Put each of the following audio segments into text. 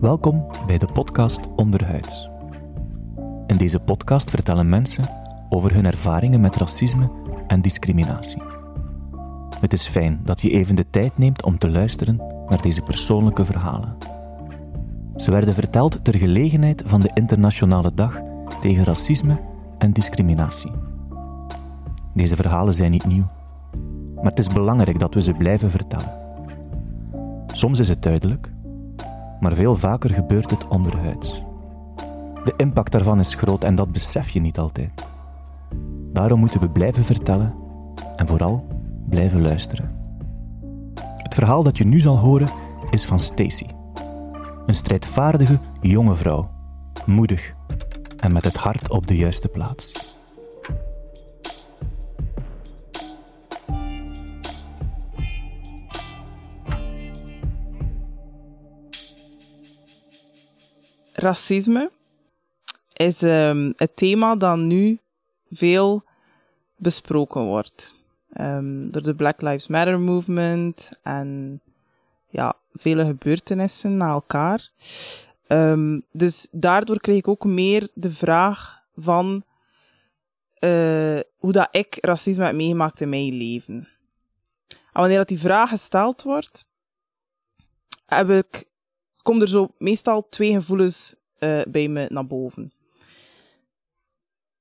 Welkom bij de podcast Onderhuids. In deze podcast vertellen mensen over hun ervaringen met racisme en discriminatie. Het is fijn dat je even de tijd neemt om te luisteren naar deze persoonlijke verhalen. Ze werden verteld ter gelegenheid van de Internationale Dag tegen Racisme en Discriminatie. Deze verhalen zijn niet nieuw, maar het is belangrijk dat we ze blijven vertellen. Soms is het duidelijk, maar veel vaker gebeurt het onderhuids. De impact daarvan is groot en dat besef je niet altijd. Daarom moeten we blijven vertellen en vooral blijven luisteren. Het verhaal dat je nu zal horen is van Stacy. Een strijdvaardige jonge vrouw, moedig en met het hart op de juiste plaats. Racisme is um, het thema dat nu veel besproken wordt. Um, door de Black Lives Matter movement en ja, vele gebeurtenissen na elkaar. Um, dus daardoor kreeg ik ook meer de vraag van uh, hoe dat ik racisme heb meegemaakt in mijn leven. En wanneer dat die vraag gesteld wordt, heb ik komen er zo meestal twee gevoelens uh, bij me naar boven.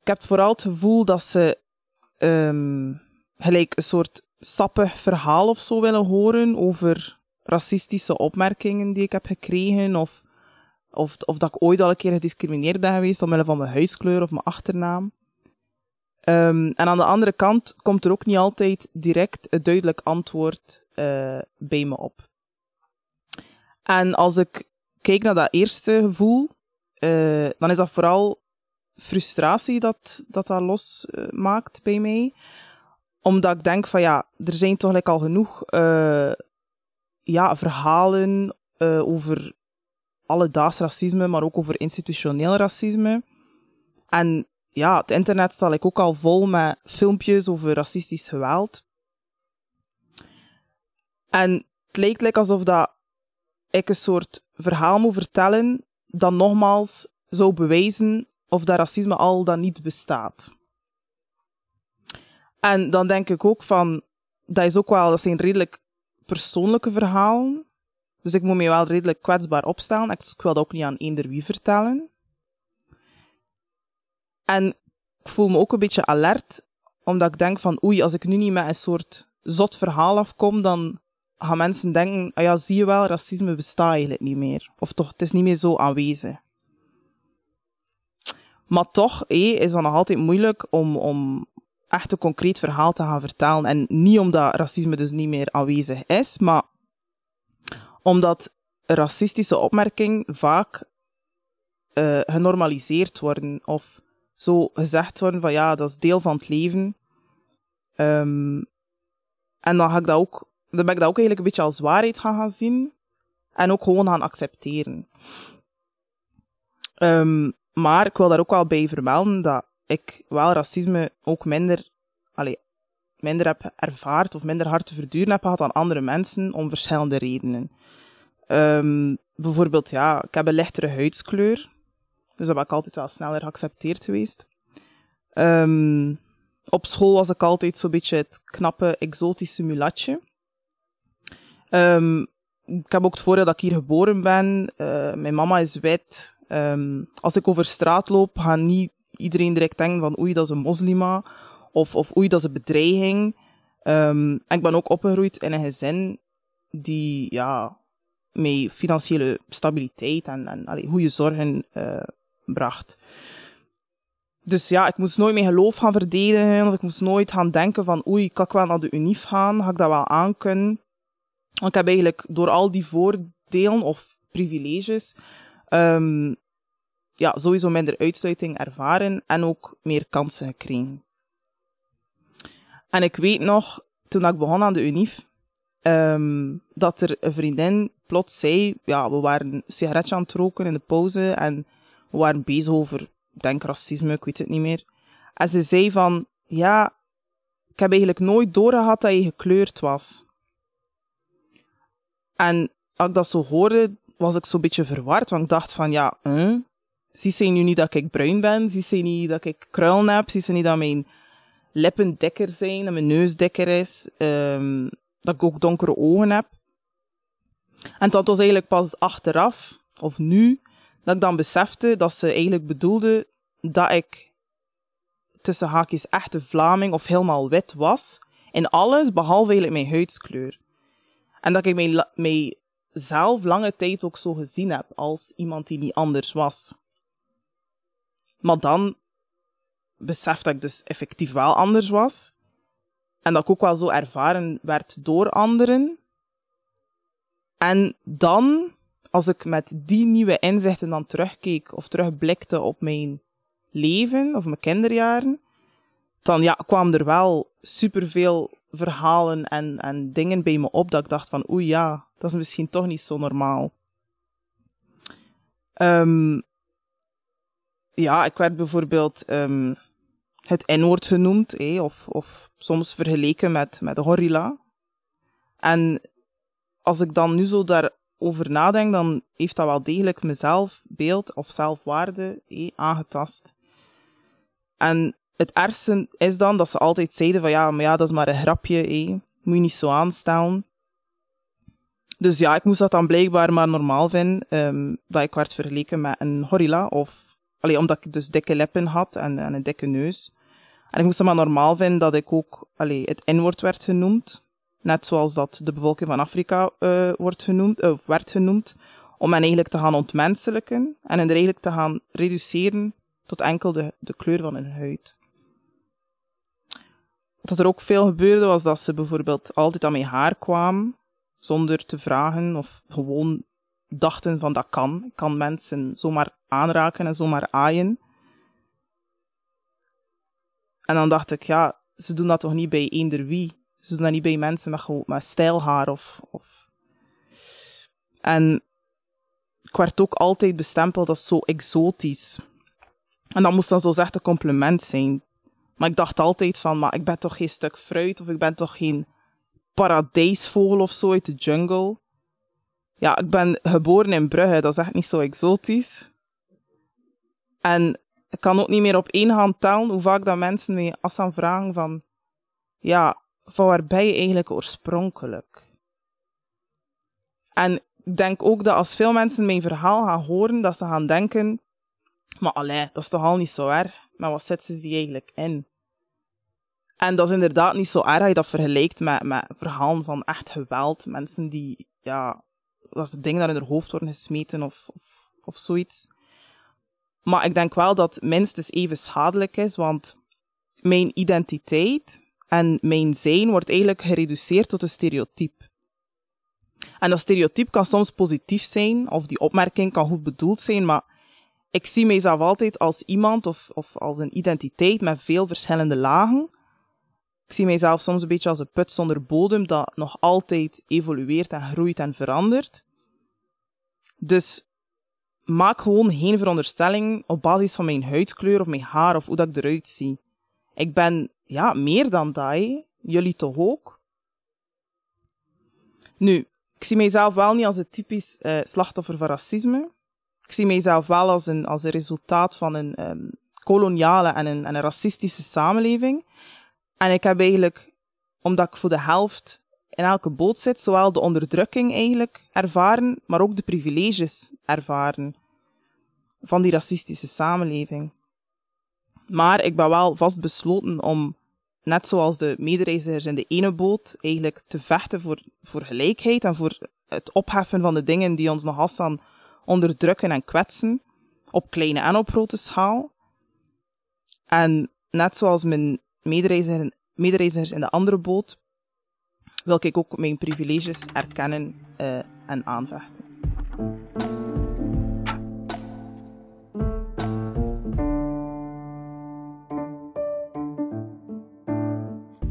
Ik heb vooral het gevoel dat ze um, gelijk een soort sappig verhaal of zo willen horen over racistische opmerkingen die ik heb gekregen of, of, of dat ik ooit al een keer gediscrimineerd ben geweest omwille van mijn huidskleur of mijn achternaam. Um, en aan de andere kant komt er ook niet altijd direct een duidelijk antwoord uh, bij me op. En als ik kijk naar dat eerste gevoel, uh, dan is dat vooral frustratie dat dat, dat losmaakt maakt bij mij. Omdat ik denk van ja, er zijn toch al genoeg uh, ja, verhalen over alledaags racisme, maar ook over institutioneel racisme. En ja, het internet staat like, ook al vol met filmpjes over racistisch geweld. En het lijkt like, alsof dat ik een soort verhaal moet vertellen dat nogmaals zou bewijzen of dat racisme al dan niet bestaat. En dan denk ik ook van, dat is ook wel, dat zijn redelijk persoonlijke verhalen. Dus ik moet me wel redelijk kwetsbaar opstellen. Ik wil dat ook niet aan eender wie vertellen. En ik voel me ook een beetje alert, omdat ik denk van, oei, als ik nu niet met een soort zot verhaal afkom, dan gaan mensen denken, ah ja, zie je wel, racisme bestaat eigenlijk niet meer. Of toch, het is niet meer zo aanwezig. Maar toch hé, is het nog altijd moeilijk om, om echt een concreet verhaal te gaan vertellen. En niet omdat racisme dus niet meer aanwezig is, maar omdat racistische opmerkingen vaak uh, genormaliseerd worden. Of zo gezegd worden van ja, dat is deel van het leven. Um, en dan ga ik dat ook dan ben ik dat ook eigenlijk een beetje als waarheid gaan, gaan zien. En ook gewoon gaan accepteren. Um, maar ik wil daar ook wel bij vermelden dat ik wel racisme ook minder, allez, minder heb ervaard of minder hard te verduren heb gehad dan andere mensen om verschillende redenen. Um, bijvoorbeeld, ja, ik heb een lichtere huidskleur. Dus dat ben ik altijd wel sneller geaccepteerd geweest. Um, op school was ik altijd zo'n beetje het knappe, exotische mulatje. Um, ik heb ook het voordeel dat ik hier geboren ben. Uh, mijn mama is wit. Um, als ik over straat loop, gaat niet iedereen direct denken van oei, dat is een moslima. Of, of oei, dat is een bedreiging. Um, en ik ben ook opgegroeid in een gezin die ja, met financiële stabiliteit en, en allee, goede zorgen uh, bracht. Dus ja, ik moest nooit mijn geloof gaan verdedigen. Of ik moest nooit gaan denken van oei, kan ik wel naar de UNIF gaan? Ga ik dat wel aankunnen? Ik heb eigenlijk door al die voordelen of privileges um, ja, sowieso minder uitsluiting ervaren en ook meer kansen gekregen. En ik weet nog, toen ik begon aan de UNIF, um, dat er een vriendin plots zei, ja, we waren een sigaretje aan het roken in de pauze en we waren bezig over, denk racisme, ik weet het niet meer. En ze zei van, ja, ik heb eigenlijk nooit doorgehad dat je gekleurd was. En als ik dat zo hoorde, was ik zo'n beetje verward, want ik dacht van, ja, huh? zie ze nu niet dat ik bruin ben? Zie ze niet dat ik kruilen heb? Zie ze niet dat mijn lippen dikker zijn, dat mijn neus dikker is, um, dat ik ook donkere ogen heb? En dat was eigenlijk pas achteraf, of nu, dat ik dan besefte dat ze eigenlijk bedoelde dat ik tussen haakjes echte Vlaming of helemaal wit was. In alles, behalve eigenlijk mijn huidskleur. En dat ik mij, mij zelf lange tijd ook zo gezien heb als iemand die niet anders was. Maar dan besefte dat ik dus effectief wel anders was. En dat ik ook wel zo ervaren werd door anderen. En dan, als ik met die nieuwe inzichten dan terugkeek of terugblikte op mijn leven of mijn kinderjaren, dan ja, kwamen er wel superveel verhalen en, en dingen bij me op dat ik dacht van oei ja, dat is misschien toch niet zo normaal. Um, ja, ik werd bijvoorbeeld um, het N-woord genoemd, eh, of, of soms vergeleken met, met de gorilla. En als ik dan nu zo daarover nadenk, dan heeft dat wel degelijk mijn zelfbeeld of zelfwaarde eh, aangetast. En het ergste is dan dat ze altijd zeiden van ja, maar ja, dat is maar een grapje, eh. moet je niet zo aanstellen. Dus ja, ik moest dat dan blijkbaar maar normaal vinden, um, dat ik werd vergeleken met een gorilla, of allee, omdat ik dus dikke lippen had en, en een dikke neus. En ik moest het maar normaal vinden dat ik ook allee, het N-woord werd genoemd. Net zoals dat de bevolking van Afrika uh, wordt genoemd, of werd genoemd. Om hen eigenlijk te gaan ontmenselijken en hen eigenlijk te gaan reduceren tot enkel de, de kleur van hun huid. Wat er ook veel gebeurde, was dat ze bijvoorbeeld altijd aan mijn haar kwamen, zonder te vragen, of gewoon dachten van dat kan. Ik kan mensen zomaar aanraken en zomaar aaien. En dan dacht ik, ja, ze doen dat toch niet bij eender wie. Ze doen dat niet bij mensen met, met stijlhaar of, of... En ik werd ook altijd bestempeld als zo exotisch. En dat moest dan zo echt een compliment zijn. Maar ik dacht altijd van, maar ik ben toch geen stuk fruit of ik ben toch geen paradijsvogel of zo uit de jungle. Ja, ik ben geboren in Brugge, dat is echt niet zo exotisch. En ik kan ook niet meer op één hand tellen hoe vaak dat mensen me als dan vragen van, ja, van waar ben je eigenlijk oorspronkelijk? En ik denk ook dat als veel mensen mijn verhaal gaan horen, dat ze gaan denken, maar allee, dat is toch al niet zo erg, maar wat zetten ze eigenlijk in? En dat is inderdaad niet zo erg als je dat vergelijkt met, verhalen van echt geweld, mensen die, ja, dat dingen naar hun hoofd worden gesmeten of, of, of zoiets. Maar ik denk wel dat minstens even schadelijk is, want mijn identiteit en mijn zijn wordt eigenlijk gereduceerd tot een stereotype. En dat stereotype kan soms positief zijn, of die opmerking kan goed bedoeld zijn, maar ik zie mijzelf altijd als iemand of, of als een identiteit met veel verschillende lagen. Ik zie mijzelf soms een beetje als een put zonder bodem dat nog altijd evolueert en groeit en verandert. Dus maak gewoon geen veronderstelling op basis van mijn huidkleur of mijn haar of hoe dat ik eruit zie. Ik ben, ja, meer dan dat. Jullie toch ook? Nu, ik zie mijzelf wel niet als een typisch uh, slachtoffer van racisme. Ik zie mijzelf wel als een, als een resultaat van een um, koloniale en een, en een racistische samenleving. En ik heb eigenlijk, omdat ik voor de helft in elke boot zit, zowel de onderdrukking eigenlijk ervaren, maar ook de privileges ervaren van die racistische samenleving. Maar ik ben wel vastbesloten om, net zoals de medereizigers in de ene boot, eigenlijk te vechten voor, voor gelijkheid en voor het opheffen van de dingen die ons nog als onderdrukken en kwetsen, op kleine en op grote schaal. En net zoals mijn medereizigers, medereizigers in de andere boot, wil ik ook mijn privileges erkennen uh, en aanvechten.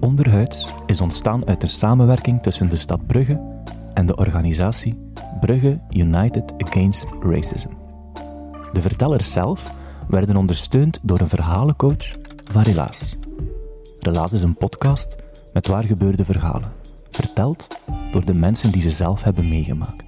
Onderhuids is ontstaan uit de samenwerking tussen de stad Brugge en de organisatie Brugge United Against Racism. De vertellers zelf werden ondersteund door een verhalencoach van Relaas. Relaas is een podcast met waar gebeurde verhalen, verteld door de mensen die ze zelf hebben meegemaakt.